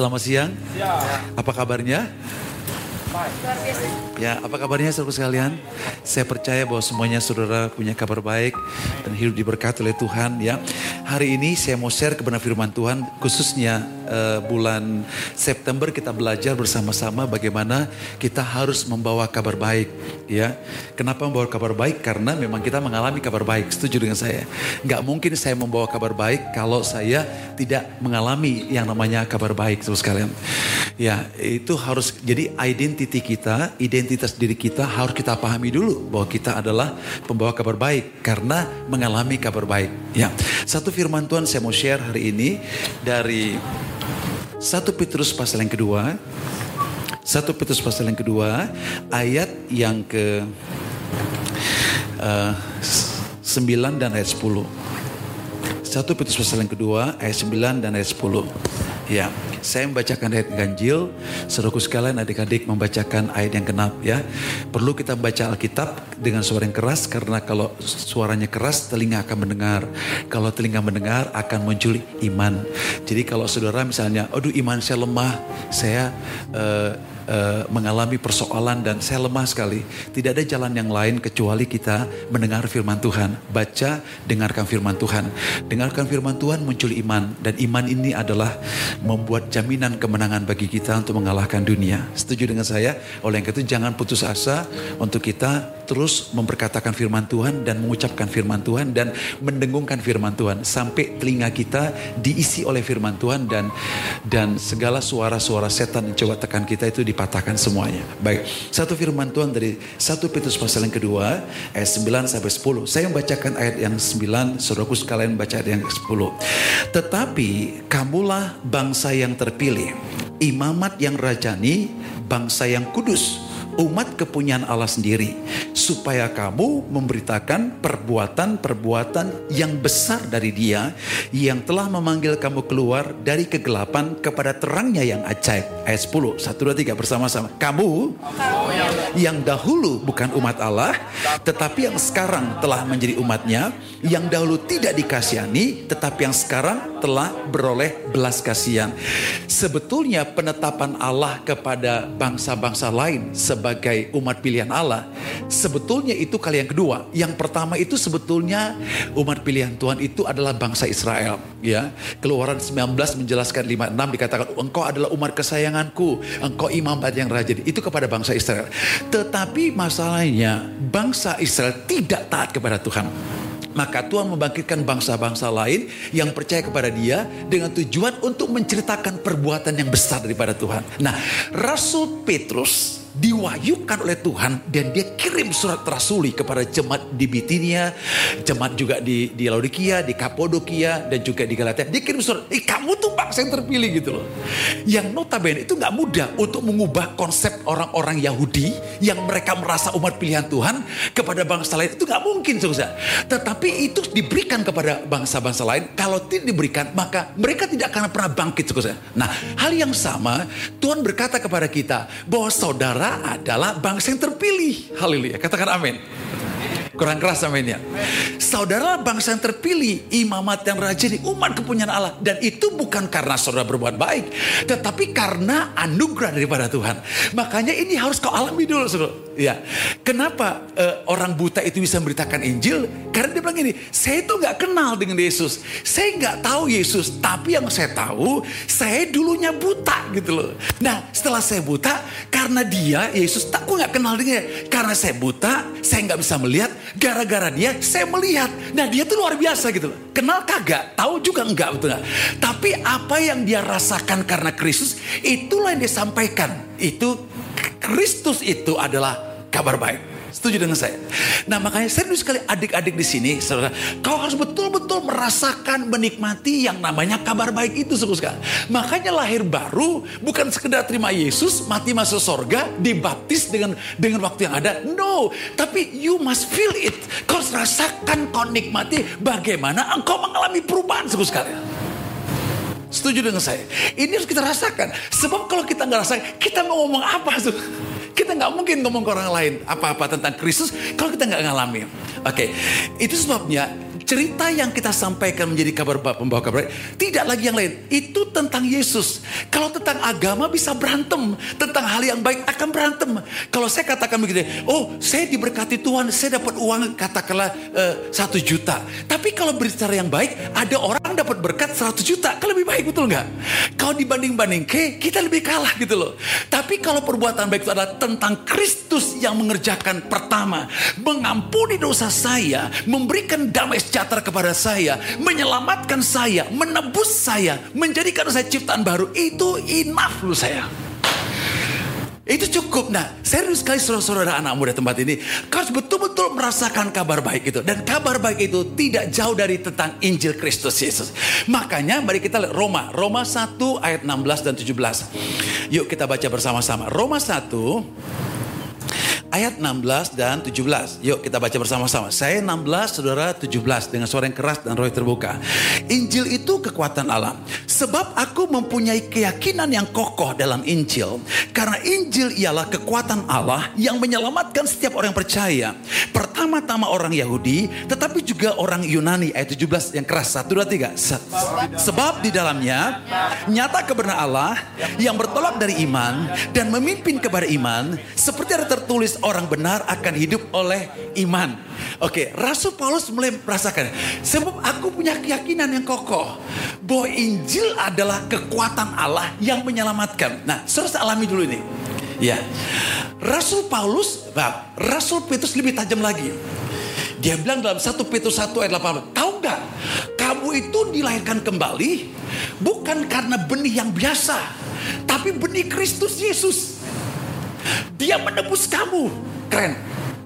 Selamat siang. Apa kabarnya? Ya, apa kabarnya saudara sekalian? Saya percaya bahwa semuanya saudara punya kabar baik dan hidup diberkati oleh Tuhan ya. Hari ini saya mau share kebenaran firman Tuhan khususnya uh, bulan September kita belajar bersama-sama bagaimana kita harus membawa kabar baik ya. Kenapa membawa kabar baik? Karena memang kita mengalami kabar baik. Setuju dengan saya? Nggak mungkin saya membawa kabar baik kalau saya tidak mengalami yang namanya kabar baik saudara sekalian. Ya, itu harus jadi identity kita, identitas diri kita harus kita pahami dulu bahwa kita adalah pembawa kabar baik karena mengalami kabar baik. Ya, satu firman Tuhan saya mau share hari ini dari satu Petrus pasal yang kedua. Satu Petrus pasal yang kedua ayat yang ke uh, 9 dan ayat 10. Satu Petrus pasal yang kedua ayat 9 dan ayat 10. Ya, saya membacakan ayat ganjil, saudaraku sekalian adik-adik membacakan ayat yang genap ya. Perlu kita membaca Alkitab dengan suara yang keras karena kalau suaranya keras telinga akan mendengar. Kalau telinga mendengar akan muncul iman. Jadi kalau saudara misalnya, aduh iman saya lemah, saya uh, uh, mengalami persoalan dan saya lemah sekali. Tidak ada jalan yang lain kecuali kita mendengar firman Tuhan. Baca, dengarkan firman Tuhan. Dengarkan firman Tuhan muncul iman. Dan iman ini adalah membuat jaminan kemenangan bagi kita untuk mengalahkan dunia. Setuju dengan saya? Oleh yang itu jangan putus asa untuk kita terus memperkatakan firman Tuhan dan mengucapkan firman Tuhan dan mendengungkan firman Tuhan sampai telinga kita diisi oleh firman Tuhan dan dan segala suara-suara setan yang coba tekan kita itu dipatahkan semuanya. Baik, satu firman Tuhan dari satu Petrus pasal yang kedua ayat 9 sampai 10. Saya membacakan ayat yang 9, saudaraku sekalian baca ayat yang 10. Tetapi kamulah bangsa yang terpilih, imamat yang rajani, bangsa yang kudus umat kepunyaan Allah sendiri supaya kamu memberitakan perbuatan-perbuatan yang besar dari Dia yang telah memanggil kamu keluar dari kegelapan kepada terangnya yang ajaib. Ayat 10, 1 2 3 bersama-sama. Kamu yang dahulu bukan umat Allah, tetapi yang sekarang telah menjadi umatnya, yang dahulu tidak dikasihani, tetapi yang sekarang telah beroleh belas kasihan. Sebetulnya penetapan Allah kepada bangsa-bangsa lain sebagai umat pilihan Allah, sebetulnya itu kali yang kedua. Yang pertama itu sebetulnya umat pilihan Tuhan itu adalah bangsa Israel, ya. Keluaran 19 menjelaskan 56 dikatakan engkau adalah umat kesayanganku, engkau imam yang raja. Itu kepada bangsa Israel. Tetapi masalahnya bangsa Israel tidak taat kepada Tuhan. Maka Tuhan membangkitkan bangsa-bangsa lain yang percaya kepada dia dengan tujuan untuk menceritakan perbuatan yang besar daripada Tuhan. Nah, Rasul Petrus diwayukan oleh Tuhan dan dia kirim surat rasuli kepada jemaat di Bitinia, jemaat juga di di Laodikia, di Kapodokia dan juga di Galatia. Dia kirim surat, "Eh, kamu tuh bangsa yang terpilih gitu loh." Yang notabene itu nggak mudah untuk mengubah konsep orang-orang Yahudi yang mereka merasa umat pilihan Tuhan kepada bangsa lain itu nggak mungkin, saudara. Tetapi itu diberikan kepada bangsa-bangsa lain. Kalau tidak diberikan, maka mereka tidak akan pernah bangkit, saudara. Nah, hal yang sama Tuhan berkata kepada kita bahwa saudara saudara adalah bangsa yang terpilih. Haleluya. Katakan amin. Kurang keras aminnya. Saudara bangsa yang terpilih, imamat yang rajin, umat kepunyaan Allah. Dan itu bukan karena saudara berbuat baik. Tetapi karena anugerah daripada Tuhan. Makanya ini harus kau alami dulu saudara. Ya. Kenapa uh, orang buta itu bisa memberitakan Injil? Karena dia bilang gini, saya itu nggak kenal dengan Yesus. Saya nggak tahu Yesus. Tapi yang saya tahu, saya dulunya buta gitu loh. Nah setelah saya buta, karena dia, Yesus, tak gue nggak kenal dia. Karena saya buta, saya nggak bisa melihat Gara-gara dia saya melihat. Nah dia tuh luar biasa gitu. Kenal kagak, tahu juga enggak betul gak? Tapi apa yang dia rasakan karena Kristus itulah yang dia sampaikan. Itu Kristus itu adalah kabar baik. Setuju dengan saya? Nah makanya serius sekali adik-adik di sini, saudara, kau harus betul-betul merasakan, menikmati yang namanya kabar baik itu, saudara. Makanya lahir baru bukan sekedar terima Yesus, mati masuk sorga, dibaptis dengan dengan waktu yang ada. No, tapi you must feel it. Kau harus rasakan, kau nikmati bagaimana engkau mengalami perubahan, saudara sekalian. Setuju dengan saya? Ini harus kita rasakan. Sebab kalau kita nggak rasakan, kita mau ngomong apa? Tuh? Kita nggak mungkin ngomong ke orang lain apa-apa tentang Kristus kalau kita nggak ngalamin. Oke, okay. itu sebabnya cerita yang kita sampaikan menjadi kabar pembawa kabar tidak lagi yang lain. Itu tentang Yesus. Kalau tentang agama bisa berantem, tentang hal yang baik akan berantem. Kalau saya katakan begini, oh saya diberkati Tuhan, saya dapat uang katakanlah uh, satu juta. Tapi kalau berbicara yang baik, ada orang dapat berkat 100 juta, kan lebih baik betul nggak? Kalau dibanding-banding ke, kita lebih kalah gitu loh. Tapi kalau perbuatan baik itu adalah tentang Kristus yang mengerjakan pertama, mengampuni dosa saya, memberikan damai sejahtera kepada saya, menyelamatkan saya, menebus saya, menjadikan saya ciptaan baru. Itu enough lu saya. Itu cukup. Nah, serius sekali saudara-saudara anak muda tempat ini. Kau harus betul-betul merasakan kabar baik itu. Dan kabar baik itu tidak jauh dari tentang Injil Kristus Yesus. Makanya mari kita lihat Roma. Roma 1 ayat 16 dan 17. Yuk kita baca bersama-sama. Roma 1 ayat 16 dan 17. Yuk kita baca bersama-sama. Saya 16, saudara 17 dengan suara yang keras dan roh terbuka. Injil itu kekuatan Allah. Sebab aku mempunyai keyakinan yang kokoh dalam Injil. Karena Injil ialah kekuatan Allah yang menyelamatkan setiap orang yang percaya. Pertama-tama orang Yahudi, tetapi juga orang Yunani. Ayat 17 yang keras. 1, 2, 3. Sebab di dalamnya nyata kebenaran Allah yang bertolak dari iman dan memimpin kepada iman. Seperti ada tertulis orang benar akan hidup oleh iman. Oke, Rasul Paulus mulai merasakan. Sebab aku punya keyakinan yang kokoh. Bahwa Injil adalah kekuatan Allah yang menyelamatkan. Nah, terus alami dulu ini. Ya, Rasul Paulus, bah, Rasul Petrus lebih tajam lagi. Dia bilang dalam 1 Petrus 1 ayat 8, tahu nggak? Kamu itu dilahirkan kembali bukan karena benih yang biasa, tapi benih Kristus Yesus. Dia menebus kamu. Keren.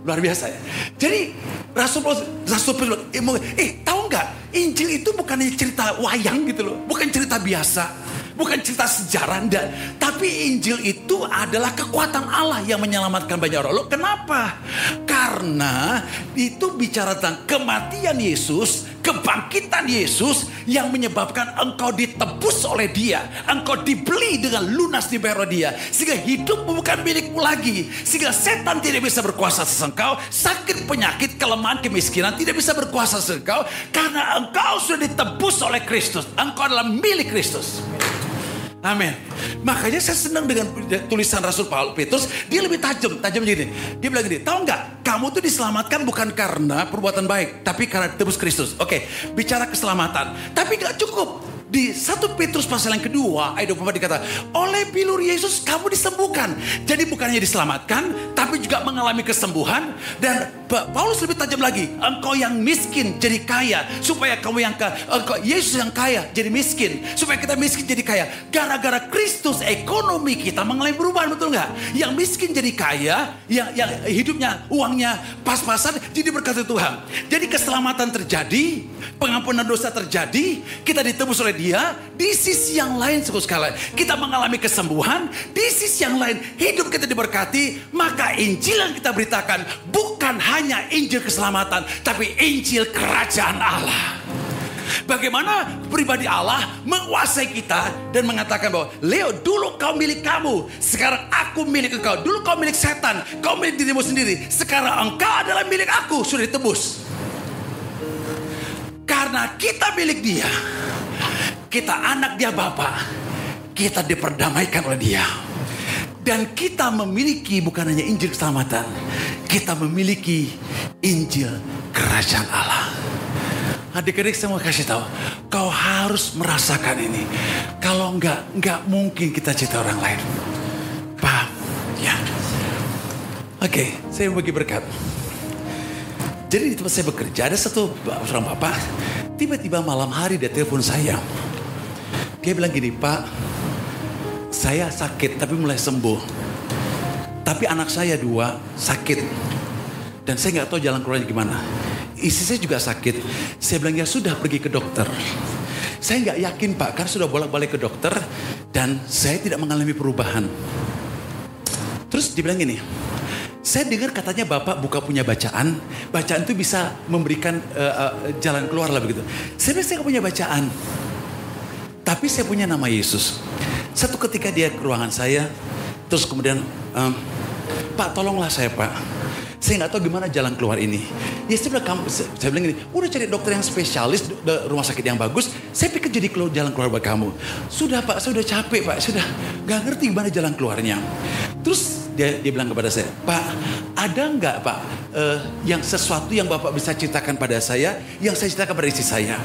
Luar biasa ya. Jadi Rasul Rasul Paulus eh, eh tahu nggak Injil itu bukan cerita wayang gitu loh, bukan cerita biasa. Bukan cerita sejarah, enggak. Tapi Injil itu adalah kekuatan Allah yang menyelamatkan banyak orang. Loh, kenapa? Karena itu bicara tentang kematian Yesus, kebangkitan Yesus yang menyebabkan engkau ditebus oleh dia. Engkau dibeli dengan lunas di bayar dia. Sehingga hidup bukan milikmu lagi. Sehingga setan tidak bisa berkuasa atas engkau. Sakit, penyakit, kelemahan, kemiskinan tidak bisa berkuasa atas engkau. Karena engkau sudah ditebus oleh Kristus. Engkau adalah milik Kristus. Amin. Makanya saya senang dengan tulisan Rasul Paul Petrus. Dia lebih tajam, tajam gini. Dia bilang gini, tahu nggak? Kamu tuh diselamatkan bukan karena perbuatan baik, tapi karena tebus Kristus. Oke, bicara keselamatan. Tapi nggak cukup di 1 Petrus pasal yang kedua ayat 24 dikata oleh bilur Yesus kamu disembuhkan. Jadi bukannya diselamatkan tapi juga mengalami kesembuhan. Dan Paulus lebih tajam lagi engkau yang miskin jadi kaya supaya kamu yang kaya engkau Yesus yang kaya jadi miskin supaya kita miskin jadi kaya. Gara-gara Kristus ekonomi kita mengalami perubahan betul nggak? Yang miskin jadi kaya yang yang hidupnya uangnya pas-pasan jadi berkat Tuhan. Jadi keselamatan terjadi pengampunan dosa terjadi kita ditebus oleh dia, di sisi yang lain suku sekalian, kita mengalami kesembuhan, di sisi yang lain hidup kita diberkati, maka Injil yang kita beritakan bukan hanya Injil keselamatan, tapi Injil kerajaan Allah. Bagaimana pribadi Allah menguasai kita dan mengatakan bahwa Leo dulu kau milik kamu, sekarang aku milik engkau. Dulu kau milik setan, kau milik dirimu sendiri. Sekarang engkau adalah milik aku, sudah ditebus. Karena kita milik dia, kita anak dia Bapak, kita diperdamaikan oleh dia. Dan kita memiliki bukan hanya Injil keselamatan, kita memiliki Injil kerajaan Allah. Adik-adik saya mau kasih tahu, kau harus merasakan ini. Kalau enggak, enggak mungkin kita cerita orang lain. Paham? Ya. Oke, saya mau bagi berkat. Jadi di tempat saya bekerja ada satu orang bapak, tiba-tiba malam hari dia telepon saya. Dia bilang gini, Pak, saya sakit tapi mulai sembuh. Tapi anak saya dua sakit. Dan saya nggak tahu jalan keluarnya gimana. Istri saya juga sakit. Saya bilang ya sudah pergi ke dokter. Saya nggak yakin Pak, karena sudah bolak-balik ke dokter dan saya tidak mengalami perubahan. Terus dibilang gini, saya dengar katanya Bapak buka punya bacaan, bacaan itu bisa memberikan uh, uh, jalan keluar lah begitu. Saya bilang saya punya bacaan. Tapi saya punya nama Yesus. Satu ketika dia ke ruangan saya, terus kemudian, um, Pak tolonglah saya Pak. Saya nggak tahu gimana jalan keluar ini. Ya saya bilang, kamu, saya bilang gini, udah cari dokter yang spesialis, rumah sakit yang bagus. Saya pikir jadi keluar, jalan keluar buat kamu. Sudah pak, saya udah capek pak, sudah gak ngerti gimana jalan keluarnya. Terus dia, dia bilang kepada saya, Pak, ada nggak Pak uh, yang sesuatu yang Bapak bisa ceritakan pada saya, yang saya ceritakan pada istri saya.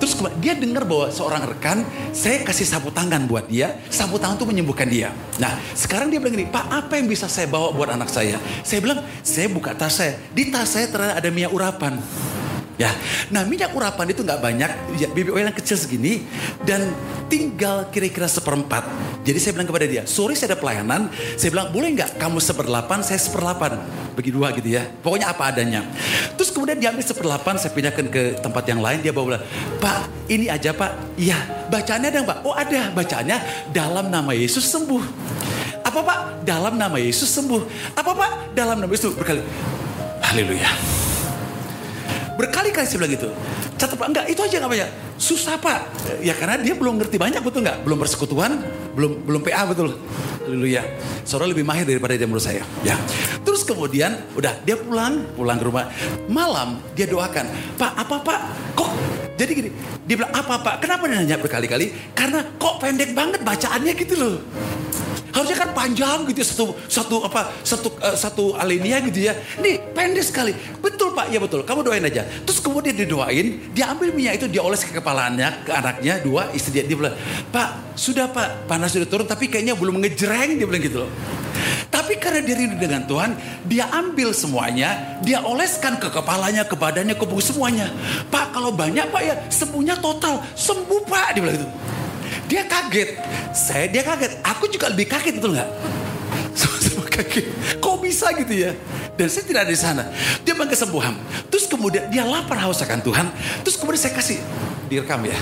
Terus dia dengar bahwa seorang rekan, saya kasih sapu tangan buat dia, sapu tangan itu menyembuhkan dia. Nah, sekarang dia bilang gini, Pak, apa yang bisa saya bawa buat anak saya? Saya bilang, saya buka tas saya. Di tas saya ternyata ada minyak urapan. Ya, nah minyak urapan itu nggak banyak, ya, BB oil yang kecil segini dan tinggal kira-kira seperempat. Jadi saya bilang kepada dia, sore saya ada pelayanan, saya bilang boleh nggak kamu seperdelapan, saya seperdelapan, bagi dua gitu ya. Pokoknya apa adanya. Terus kemudian dia ambil seperdelapan, saya pindahkan ke tempat yang lain, dia bawa Pak ini aja Pak, iya bacaannya ada Pak, oh ada bacaannya dalam nama Yesus sembuh. Apa Pak? Dalam nama Yesus sembuh. Apa Pak? Dalam nama Yesus berkali. Haleluya. Berkali-kali saya bilang gitu. Catat enggak itu aja nggak banyak. Susah pak. Ya karena dia belum ngerti banyak betul nggak? Belum persekutuan, belum belum PA betul. Haleluya. Seorang lebih mahir daripada dia menurut saya. Ya. Terus kemudian udah dia pulang, pulang ke rumah. Malam dia doakan, Pak apa pak? Kok jadi gini, dia bilang apa pak? Kenapa dia nanya berkali-kali? Karena kok pendek banget bacaannya gitu loh. Harusnya kan panjang gitu ya satu satu apa satu uh, satu alinea gitu ya. Ini pendek sekali. Betul Pak, ya betul. Kamu doain aja. Terus kemudian didoain, dia ambil minyak itu dia oles ke kepalanya, ke anaknya, dua istri dia dia bilang, "Pak, sudah Pak, panas sudah turun tapi kayaknya belum ngejreng," dia bilang gitu loh. Tapi karena dia rindu dengan Tuhan, dia ambil semuanya, dia oleskan ke kepalanya, ke badannya, ke buku semuanya. Pak, kalau banyak Pak ya, sembuhnya total, sembuh Pak, dia bilang gitu. Dia kaget. Saya dia kaget. Aku juga lebih kaget betul nggak? Sama-sama kaget. Kok bisa gitu ya? Dan saya tidak ada di sana. Dia bilang kesembuhan. Terus kemudian dia lapar haus akan Tuhan. Terus kemudian saya kasih direkam ya.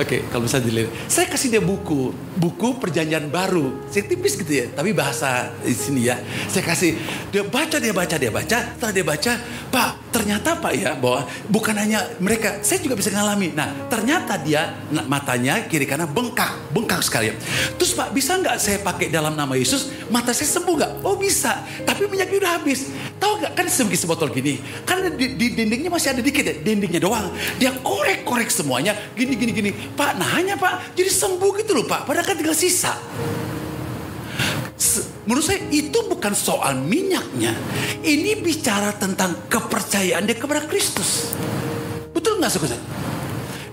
Oke, okay, kalau misalnya dilihat, saya kasih dia buku, buku perjanjian baru, saya tipis gitu ya, tapi bahasa di sini ya. Saya kasih dia baca, dia baca, dia baca. Setelah dia baca, Pak, ternyata Pak ya bahwa bukan hanya mereka, saya juga bisa ngalami. Nah, ternyata dia matanya kiri kanan bengkak, bengkak sekali. Terus Pak, bisa nggak saya pakai dalam nama Yesus, mata saya sembuh nggak? Oh bisa, tapi minyaknya udah habis. Tahu nggak kan sebegi sebotol gini, kan di, di dindingnya masih ada dikit ya, dindingnya doang. Dia korek-korek semuanya, gini, gini, gini Pak, hanya Pak, jadi sembuh gitu loh Pak. Padahal kan tinggal sisa. Menurut saya itu bukan soal minyaknya. Ini bicara tentang kepercayaan dia kepada Kristus. Betul nggak saudara?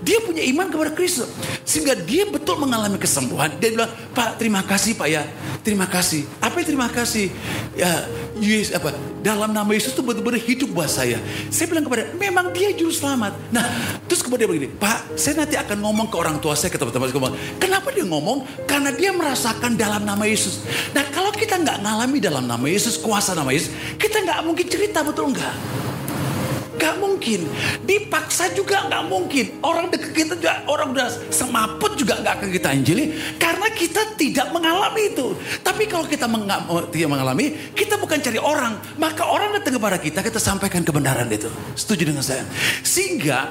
Dia punya iman kepada Kristus. Sehingga dia betul mengalami kesembuhan. Dia bilang, Pak terima kasih Pak ya. Terima kasih. Apa terima kasih? Ya, Yesus apa? Dalam nama Yesus itu betul-betul hidup buat saya. Saya bilang kepada, memang dia juru selamat. Nah, terus kemudian begini, Pak, saya nanti akan ngomong ke orang tua saya, ke teman-teman. Kenapa dia ngomong? Karena dia merasakan dalam nama Yesus. Nah, kalau kita nggak ngalami dalam nama Yesus, kuasa nama Yesus, kita nggak mungkin cerita, betul nggak? Gak mungkin. Dipaksa juga gak mungkin. Orang dekat kita juga, orang udah semaput juga gak akan kita injili. Karena kita tidak mengalami itu. Tapi kalau kita oh, tidak mengalami, kita bukan cari orang. Maka orang datang kepada kita, kita sampaikan kebenaran itu. Setuju dengan saya? Sehingga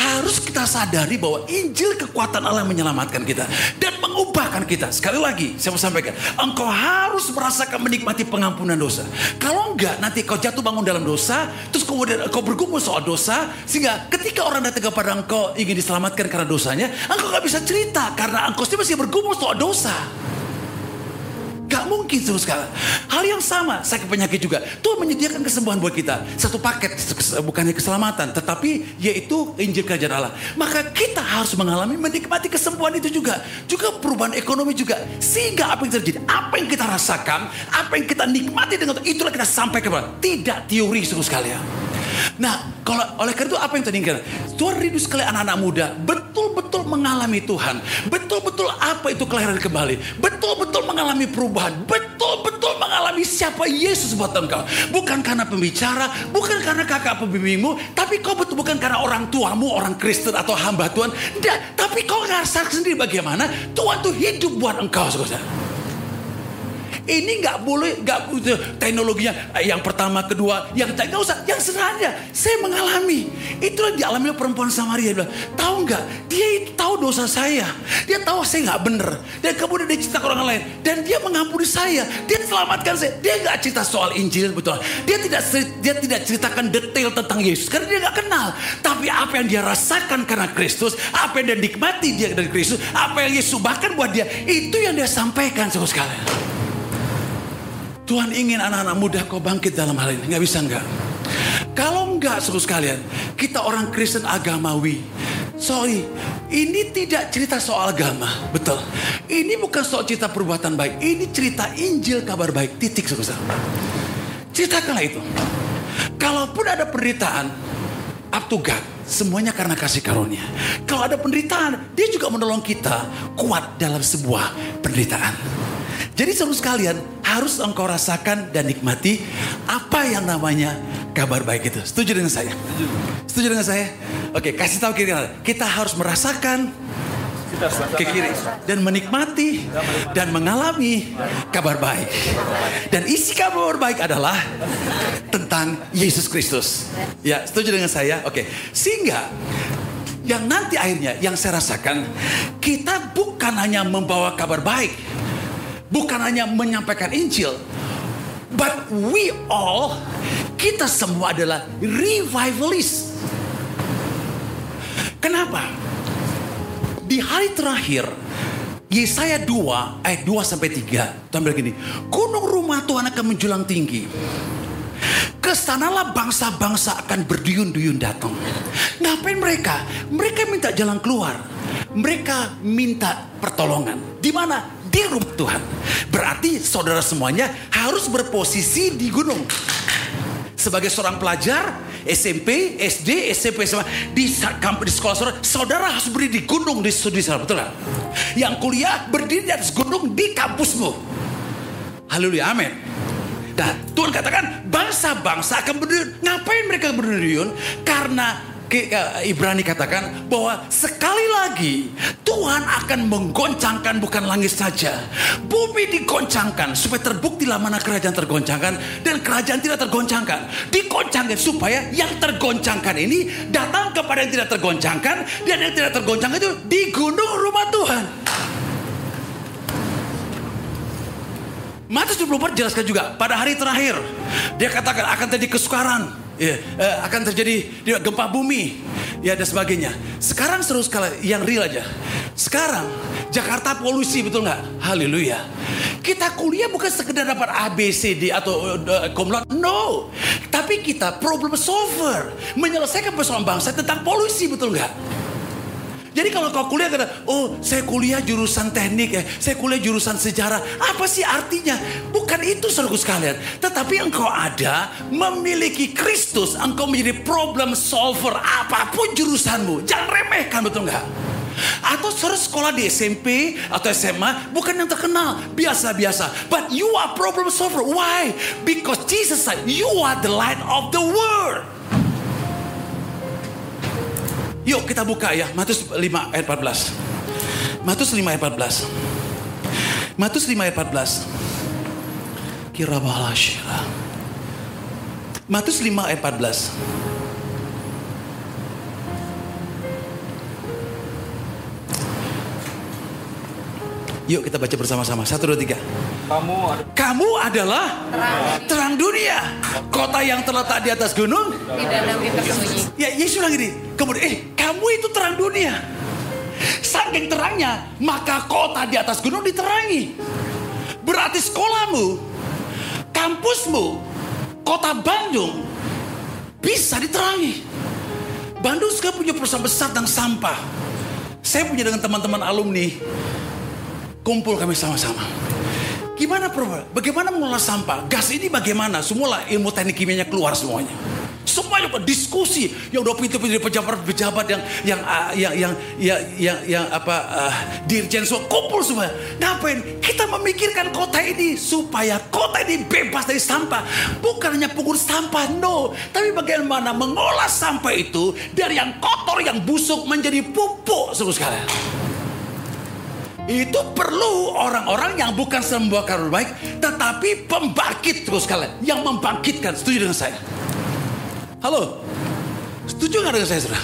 harus kita sadari bahwa Injil kekuatan Allah menyelamatkan kita. Dan mengubahkan kita. Sekali lagi, saya mau sampaikan. Engkau harus merasakan menikmati pengampunan dosa. Kalau enggak, nanti kau jatuh bangun dalam dosa. Terus kemudian kau ber bergumul soal dosa, sehingga ketika orang datang kepada engkau ingin diselamatkan karena dosanya, engkau gak bisa cerita karena engkau masih bergumul soal dosa. Gak mungkin terus sekali. Hal yang sama, saya penyakit juga. Tuhan menyediakan kesembuhan buat kita. Satu paket, bukannya keselamatan. Tetapi yaitu Injil Kerajaan Allah. Maka kita harus mengalami, menikmati kesembuhan itu juga. Juga perubahan ekonomi juga. Sehingga apa yang terjadi, apa yang kita rasakan, apa yang kita nikmati dengan itu, itulah kita sampai kepada. Tidak teori seluruh sekalian. Nah, kalau oleh karena itu apa yang tadi Tuhan rindu sekali anak-anak muda betul-betul mengalami Tuhan, betul-betul apa itu kelahiran kembali, betul-betul mengalami perubahan, betul-betul mengalami siapa Yesus buat engkau. Bukan karena pembicara, bukan karena kakak pembimbingmu, tapi kau betul bukan karena orang tuamu, orang Kristen atau hamba Tuhan. Tapi kau ngerasa sendiri bagaimana Tuhan tuh hidup buat engkau, saudara. Ini nggak boleh, nggak teknologinya eh, yang pertama, kedua, yang nggak usah, yang sederhana. Saya mengalami. Itulah dialami oleh perempuan Samaria. Dia bilang, tahu nggak? Dia itu tahu dosa saya. Dia tahu saya nggak benar. Dan kemudian dia cerita ke orang lain. Dan dia mengampuni saya. Dia selamatkan saya. Dia nggak cerita soal Injil betul. Dia tidak dia tidak ceritakan detail tentang Yesus karena dia nggak kenal. Tapi apa yang dia rasakan karena Kristus, apa yang dia nikmati dia dari Kristus, apa yang Yesus bahkan buat dia, itu yang dia sampaikan saudara sekalian. Tuhan ingin anak-anak muda kau bangkit dalam hal ini. Nggak bisa nggak? Kalau enggak saudara sekalian, kita orang Kristen agamawi. Sorry, ini tidak cerita soal agama, betul. Ini bukan soal cerita perbuatan baik, ini cerita Injil kabar baik, titik saudara. Ceritakanlah itu. Kalaupun ada penderitaan, up to God. Semuanya karena kasih karunia. Kalau ada penderitaan, dia juga menolong kita kuat dalam sebuah penderitaan. Jadi seluruh sekalian harus engkau rasakan dan nikmati apa yang namanya kabar baik itu. Setuju dengan saya? Setuju dengan saya? Oke, kasih tahu kiri Kita harus merasakan ke kiri dan menikmati dan mengalami kabar baik. Dan isi kabar baik adalah tentang Yesus Kristus. Ya, setuju dengan saya? Oke. Sehingga yang nanti akhirnya yang saya rasakan kita bukan hanya membawa kabar baik, bukan hanya menyampaikan Injil, but we all kita semua adalah revivalist. Kenapa? Di hari terakhir, Yesaya 2 ayat 2 sampai 3. Tuhan bilang gini, gunung rumah Tuhan akan menjulang tinggi. Ke sanalah bangsa-bangsa akan berduyun-duyun datang. Ngapain mereka? Mereka minta jalan keluar. Mereka minta pertolongan. Di mana? Rumah Tuhan. Berarti saudara semuanya harus berposisi di gunung. Sebagai seorang pelajar, SMP, SD, SMP, SMA, di, di sekolah saudara, saudara harus berdiri di gunung di studi saudara, betul gak? Yang kuliah berdiri di atas gunung di kampusmu. Haleluya, amin. Dan Tuhan katakan bangsa-bangsa akan berdiri. Ngapain mereka berdiri? Karena Ibrani katakan bahwa sekali lagi Tuhan akan menggoncangkan bukan langit saja. Bumi digoncangkan supaya terbuktilah mana kerajaan tergoncangkan dan kerajaan tidak tergoncangkan. Digoncangkan supaya yang tergoncangkan ini datang kepada yang tidak tergoncangkan dan yang tidak tergoncangkan itu di gunung rumah Tuhan. Matius 24 jelaskan juga pada hari terakhir dia katakan akan terjadi kesukaran ya, akan terjadi gempa bumi, ya dan sebagainya. Sekarang seru sekali, yang real aja. Sekarang Jakarta polusi betul nggak? Haleluya. Kita kuliah bukan sekedar dapat A, B, C, D atau uh, No. Tapi kita problem solver. Menyelesaikan persoalan bangsa tentang polusi betul nggak? Jadi kalau kau kuliah kata, oh saya kuliah jurusan teknik, ya, saya kuliah jurusan sejarah. Apa sih artinya? Bukan itu seluruh sekalian. Tetapi engkau ada memiliki Kristus, engkau menjadi problem solver apa pun jurusanmu. Jangan remehkan betul nggak? Atau saudara sekolah di SMP atau SMA bukan yang terkenal, biasa-biasa. But you are problem solver. Why? Because Jesus said, you are the light of the world. Yuk kita buka ya Matius 5 ayat 14. Matius 5 ayat 14. Matius 5 ayat 14. Kira syira. Matius 5 ayat 14. Yuk kita baca bersama-sama. Satu, dua, tiga. Kamu, ad Kamu adalah terang. terang dunia. Kota yang terletak di atas gunung. Tidak ada tersembunyi. Ya Yesus bilang gini. Kemudian, eh kamu itu terang dunia. Saking terangnya, maka kota di atas gunung diterangi. Berarti sekolahmu, kampusmu, kota Bandung bisa diterangi. Bandung sekarang punya perusahaan besar tentang sampah. Saya punya dengan teman-teman alumni Kumpul kami sama-sama. Gimana problem? Bagaimana mengolah sampah? Gas ini bagaimana? Semula ilmu teknik kimianya keluar semuanya. Semuanya diskusi yang udah pintu-pintu pejabat-pejabat yang yang uh, yang yang yang yang, yang apa uh, dirjen semua kumpul semua. Ngapain? Kita memikirkan kota ini supaya kota ini bebas dari sampah. Bukan hanya sampah, no. Tapi bagaimana mengolah sampah itu dari yang kotor, yang busuk menjadi pupuk, seluruh sekalian. Itu perlu orang-orang yang bukan sembuah kabar baik, tetapi pembangkit terus kalian. Yang membangkitkan. Setuju dengan saya? Halo? Setuju nggak dengan saya, saudara?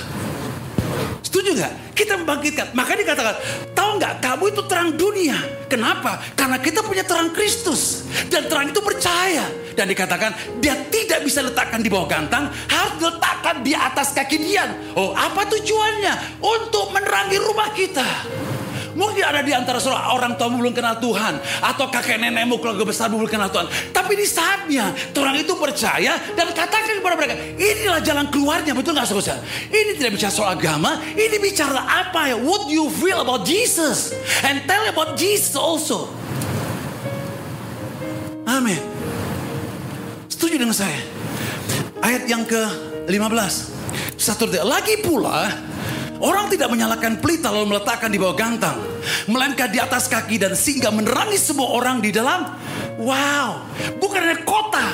Setuju nggak? Kita membangkitkan. Maka dikatakan, tahu nggak? Kamu itu terang dunia. Kenapa? Karena kita punya terang Kristus. Dan terang itu percaya. Dan dikatakan, dia tidak bisa letakkan di bawah gantang. Harus diletakkan di atas kaki dia. Oh, apa tujuannya? Untuk menerangi rumah kita. Mungkin ada di antara orang tua belum kenal Tuhan. Atau kakek nenekmu keluarga besar belum kenal Tuhan. Tapi di saatnya orang itu percaya dan katakan kepada mereka. Inilah jalan keluarnya. Betul gak saudara? Ini tidak bicara soal agama. Ini bicara apa ya? What you feel about Jesus. And tell about Jesus also. Amin. Setuju dengan saya? Ayat yang ke-15. Satu lagi pula Orang tidak menyalakan pelita lalu meletakkan di bawah gantang. Melainkan di atas kaki dan sehingga menerangi semua orang di dalam. Wow, bukan hanya kota.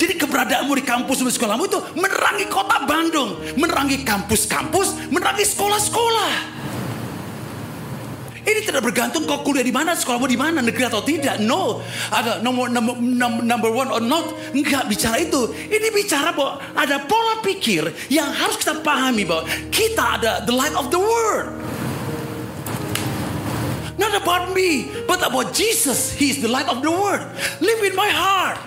Jadi keberadaanmu di kampus di sekolahmu itu menerangi kota Bandung. Menerangi kampus-kampus, menerangi sekolah-sekolah. Ini tidak bergantung kau kuliah di mana, sekolahmu di mana, negeri atau tidak. No, ada nomor number, number one or not. Enggak bicara itu. Ini bicara bahwa ada pola pikir yang harus kita pahami bahwa kita ada the light of the world. Not about me, but about Jesus. He is the light of the world. Live in my heart.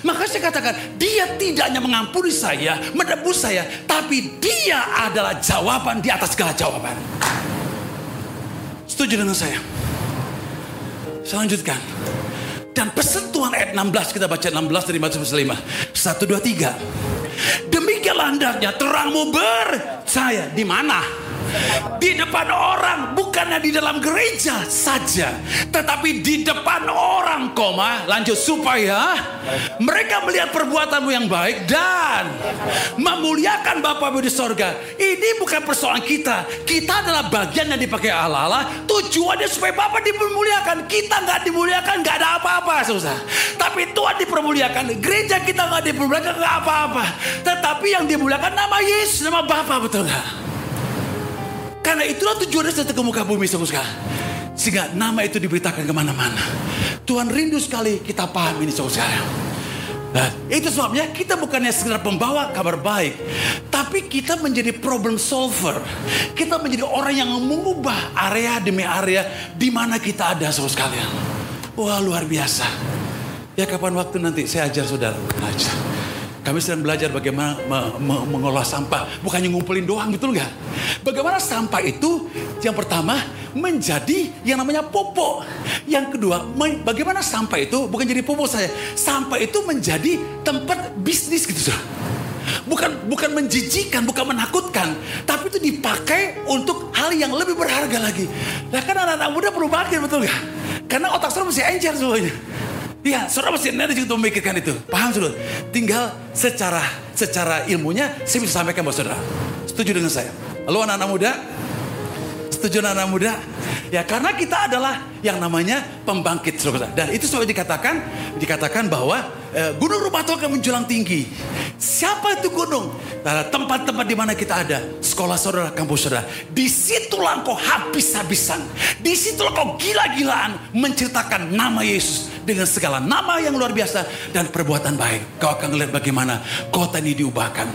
Maka saya katakan, dia tidak hanya mengampuni saya, menebus saya, tapi dia adalah jawaban di atas segala jawaban. Setuju dengan saya? Saya lanjutkan. Dan pesan Tuhan ayat 16 kita baca 16 dari Matius 5. 1 2 3. Demikianlah hendaknya terangmu bercahaya di mana? Di depan orang, bukannya di dalam gereja saja, tetapi di depan orang, koma, lanjut supaya mereka melihat perbuatanmu yang baik dan memuliakan Bapamu di sorga. Ini bukan persoalan kita. Kita adalah bagian yang dipakai Allah. Allah tujuannya supaya Bapak dipermuliakan. Kita nggak dimuliakan, nggak ada apa-apa, susah. Tapi Tuhan dipermuliakan. Gereja kita nggak dipermuliakan, nggak apa-apa. Tetapi yang dimuliakan nama Yesus, nama Bapak, betul nggak? Karena itulah tujuannya saya ke muka bumi saudara Sehingga nama itu diberitakan ke mana-mana. Tuhan rindu sekali kita paham ini saudara Nah, itu sebabnya kita bukannya sekedar pembawa kabar baik, tapi kita menjadi problem solver. Kita menjadi orang yang mengubah area demi area di mana kita ada, saudara sekalian. Wah, luar biasa. Ya kapan waktu nanti saya ajar saudara, ajar. Kami sedang belajar bagaimana me me mengolah sampah. Bukannya ngumpulin doang, betul nggak? Bagaimana sampah itu yang pertama menjadi yang namanya popok. Yang kedua, bagaimana sampah itu bukan jadi popok saya. Sampah itu menjadi tempat bisnis gitu. Bukan bukan menjijikan, bukan menakutkan, tapi itu dipakai untuk hal yang lebih berharga lagi. Nah kan anak-anak muda perlu pakai betul nggak? Karena otak saya masih encer semuanya. Iya, saudara masih ada juga memikirkan itu. Paham saudara? Tinggal secara secara ilmunya saya bisa sampaikan buat saudara. Setuju dengan saya? Halo anak-anak muda? Setuju anak-anak muda? Ya karena kita adalah yang namanya pembangkit saudara. Dan itu sudah dikatakan dikatakan bahwa eh, gunung Rubato akan menjulang tinggi. Siapa itu gunung? Tempat-tempat di mana kita ada. Sekolah saudara, kampus saudara. Di situlah kau habis-habisan. Di situlah kau gila-gilaan menceritakan nama Yesus dengan segala nama yang luar biasa dan perbuatan baik. Kau akan melihat bagaimana kota ini diubahkan.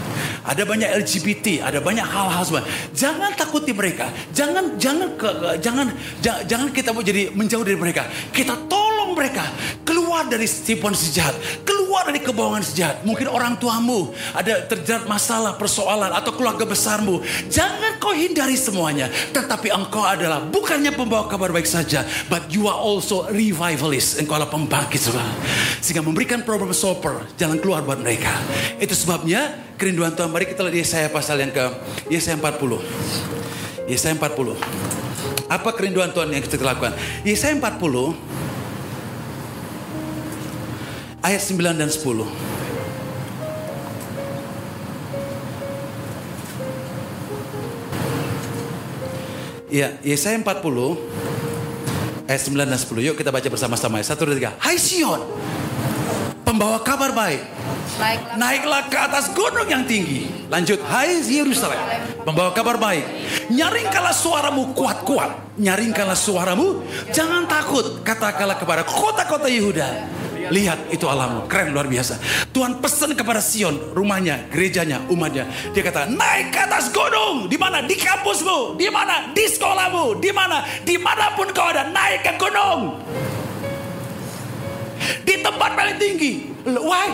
Ada banyak LGBT, ada banyak hal-hal. Jangan takuti mereka. Jangan jangan ke, jangan jangan kita mau jadi menjauh dari mereka. Kita tolong mereka keluar dari tipuan sejahat, keluar dari kebohongan sejahat. Mungkin orang tuamu ada terjerat masalah, persoalan atau keluarga besarmu. Jangan kau hindari semuanya, tetapi engkau adalah bukannya pembawa kabar baik saja, but you are also revivalist. Engkau adalah pembangkit saudara. Sehingga memberikan problem solver, jalan keluar buat mereka. Itu sebabnya kerinduan Tuhan. Mari kita lihat Yesaya pasal yang ke Yesaya 40. Yesaya 40. Apa kerinduan Tuhan yang kita lakukan? Yesaya 40 ayat 9 dan 10. Ya, Yesaya 40 ayat 9 dan 10. Yuk kita baca bersama-sama. Satu, dua, tiga. Hai Sion, Pembawa kabar baik. Naiklah. Naiklah ke atas gunung yang tinggi. Lanjut, hai Yerusalem, membawa kabar baik. Nyaringkanlah suaramu kuat-kuat. Nyaringkanlah suaramu, jangan takut. Katakanlah kepada kota-kota Yehuda. Lihat itu alammu, keren luar biasa. Tuhan pesan kepada Sion, rumahnya, gerejanya, umatnya. Dia kata, naik ke atas gunung. Di mana? Di kampusmu. Di mana? Di sekolahmu. Di mana? Di mana pun kau ada, naik ke gunung. Di tempat paling tinggi. Why?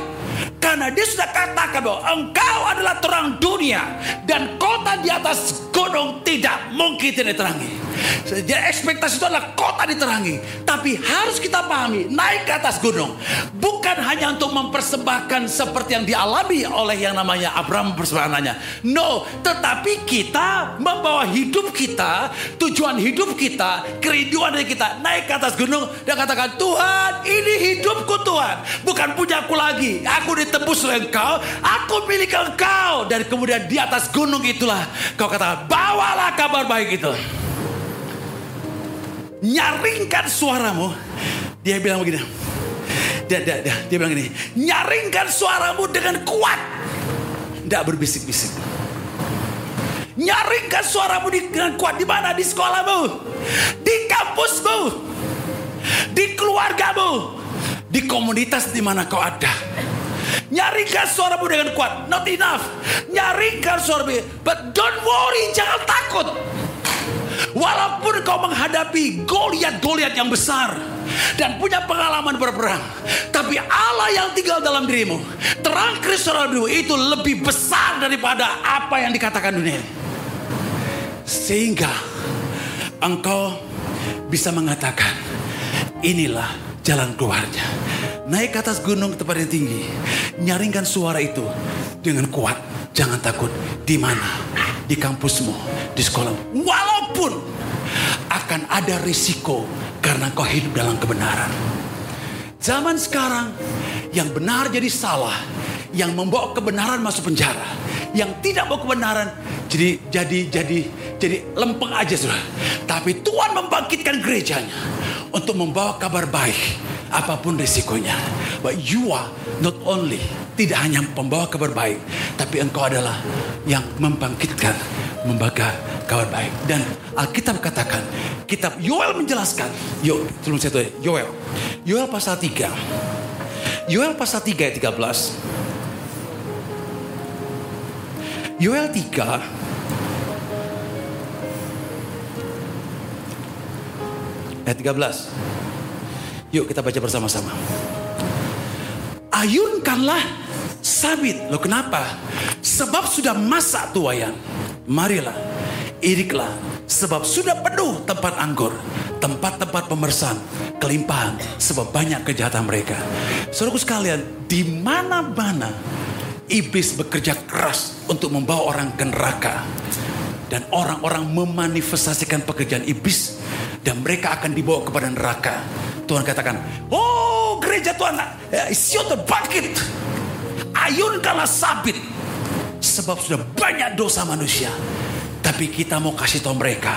Karena dia sudah katakan bahwa engkau adalah terang dunia dan kota di atas gunung tidak mungkin tidak diterangi. Jadi ekspektasi itu adalah kota diterangi. Tapi harus kita pahami, naik ke atas gunung. Bukan hanya untuk mempersembahkan seperti yang dialami oleh yang namanya Abraham persembahannya. No, tetapi kita membawa hidup kita, tujuan hidup kita, kerinduan dari kita. Naik ke atas gunung dan katakan, Tuhan ini hidupku Tuhan. Bukan punya aku lagi. Aku ditebus oleh engkau, aku milik engkau. Dan kemudian di atas gunung itulah kau katakan, bawalah kabar baik itu nyaringkan suaramu. Dia bilang begini. Dia, dia, dia, dia bilang gini, nyaringkan suaramu dengan kuat. Tidak berbisik-bisik. Nyaringkan suaramu dengan kuat di mana? Di sekolahmu, di kampusmu, di keluargamu, di komunitas di mana kau ada. Nyaringkan suaramu dengan kuat. Not enough. Nyaringkan suaramu. But don't worry, jangan takut. Walaupun kau menghadapi Goliat-Goliat yang besar dan punya pengalaman berperang, tapi Allah yang tinggal dalam dirimu, terang Kristus dalam dirimu itu lebih besar daripada apa yang dikatakan dunia. Sehingga engkau bisa mengatakan, inilah jalan keluarnya. Naik ke atas gunung tempat yang tinggi, nyaringkan suara itu dengan kuat. Jangan takut. Di mana? Di kampusmu, di sekolah. Walaupun akan ada risiko karena kau hidup dalam kebenaran. Zaman sekarang yang benar jadi salah, yang membawa kebenaran masuk penjara, yang tidak bawa kebenaran jadi jadi jadi jadi lempeng aja sudah. Tapi Tuhan membangkitkan gerejanya untuk membawa kabar baik apa pun risikonya. But you are not only tidak hanya pembawa kabar baik, tapi engkau adalah yang membangkitkan, membaga kabar baik. Dan Alkitab katakan, kitab Yoel menjelaskan, yuk, sebelum saya tuh, Yoel. Yoel pasal 3. Yoel pasal 3 ayat 13. Yoel 3 ayat 13. Yuk kita baca bersama-sama. Ayunkanlah sabit. Lo kenapa? Sebab sudah masa tuayan. Marilah, iriklah. Sebab sudah penuh tempat anggur. Tempat-tempat pemersaan. Kelimpahan. Sebab banyak kejahatan mereka. Saudaraku sekalian, di mana-mana iblis bekerja keras untuk membawa orang ke neraka. Dan orang-orang memanifestasikan pekerjaan iblis. Dan mereka akan dibawa kepada neraka. Tuhan katakan, oh gereja Tuhan, Sion terbangkit. Ayunkanlah sabit. Sebab sudah banyak dosa manusia. Tapi kita mau kasih tahu mereka.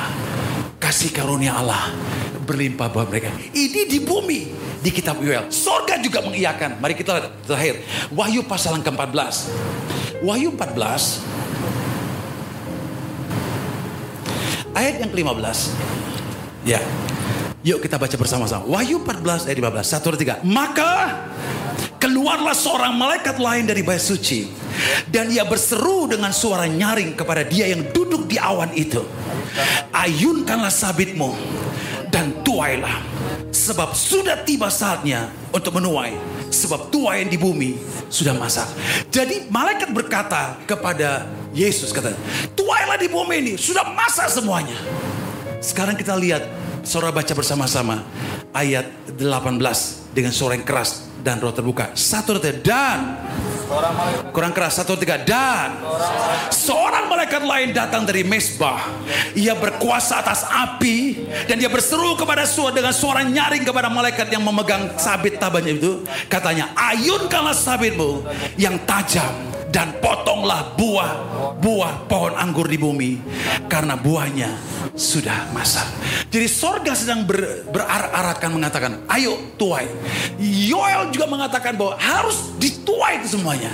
Kasih karunia Allah berlimpah buat mereka. Ini di bumi. Di kitab Yoel. Sorga juga mengiyakan. Mari kita lihat terakhir. Wahyu pasal yang ke-14. Wahyu 14. Ayat yang ke-15. Ya. Yuk kita baca bersama-sama. Wahyu 14 ayat 15. Satu dua tiga. Maka keluarlah seorang malaikat lain dari bait suci. Dan ia berseru dengan suara nyaring kepada dia yang duduk di awan itu. Ayunkanlah sabitmu dan tuailah. Sebab sudah tiba saatnya untuk menuai. Sebab tuai yang di bumi sudah masak. Jadi malaikat berkata kepada Yesus kata, tuailah di bumi ini sudah masak semuanya. Sekarang kita lihat Saudara baca bersama-sama ayat 18 dengan suara yang keras dan roh terbuka. Satu tiga dan kurang keras satu tiga dan seorang malaikat lain datang dari mesbah. Ia berkuasa atas api dan dia berseru kepada suara dengan suara nyaring kepada malaikat yang memegang sabit tabanya itu. Katanya, ayunkanlah sabitmu yang tajam dan potonglah buah buah pohon anggur di bumi karena buahnya sudah masak. Jadi sorga sedang ber, berar-arakan mengatakan, ayo tuai. Yoel juga mengatakan bahwa harus dituai itu semuanya.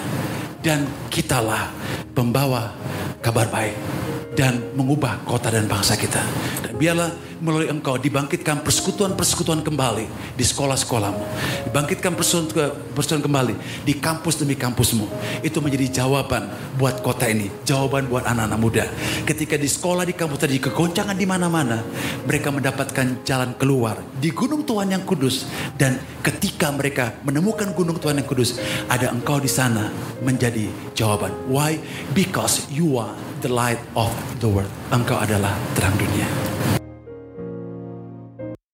Dan kitalah pembawa kabar baik dan mengubah kota dan bangsa kita. Dan biarlah melalui engkau dibangkitkan persekutuan-persekutuan kembali di sekolah-sekolahmu. Dibangkitkan persekutuan kembali di kampus demi kampusmu. Itu menjadi jawaban buat kota ini. Jawaban buat anak-anak muda. Ketika di sekolah, di kampus tadi kegoncangan di mana-mana. Mereka mendapatkan jalan keluar di gunung Tuhan yang kudus. Dan ketika mereka menemukan gunung Tuhan yang kudus. Ada engkau di sana menjadi jawaban. Why? Because you are the light of the world. Engkau adalah terang dunia.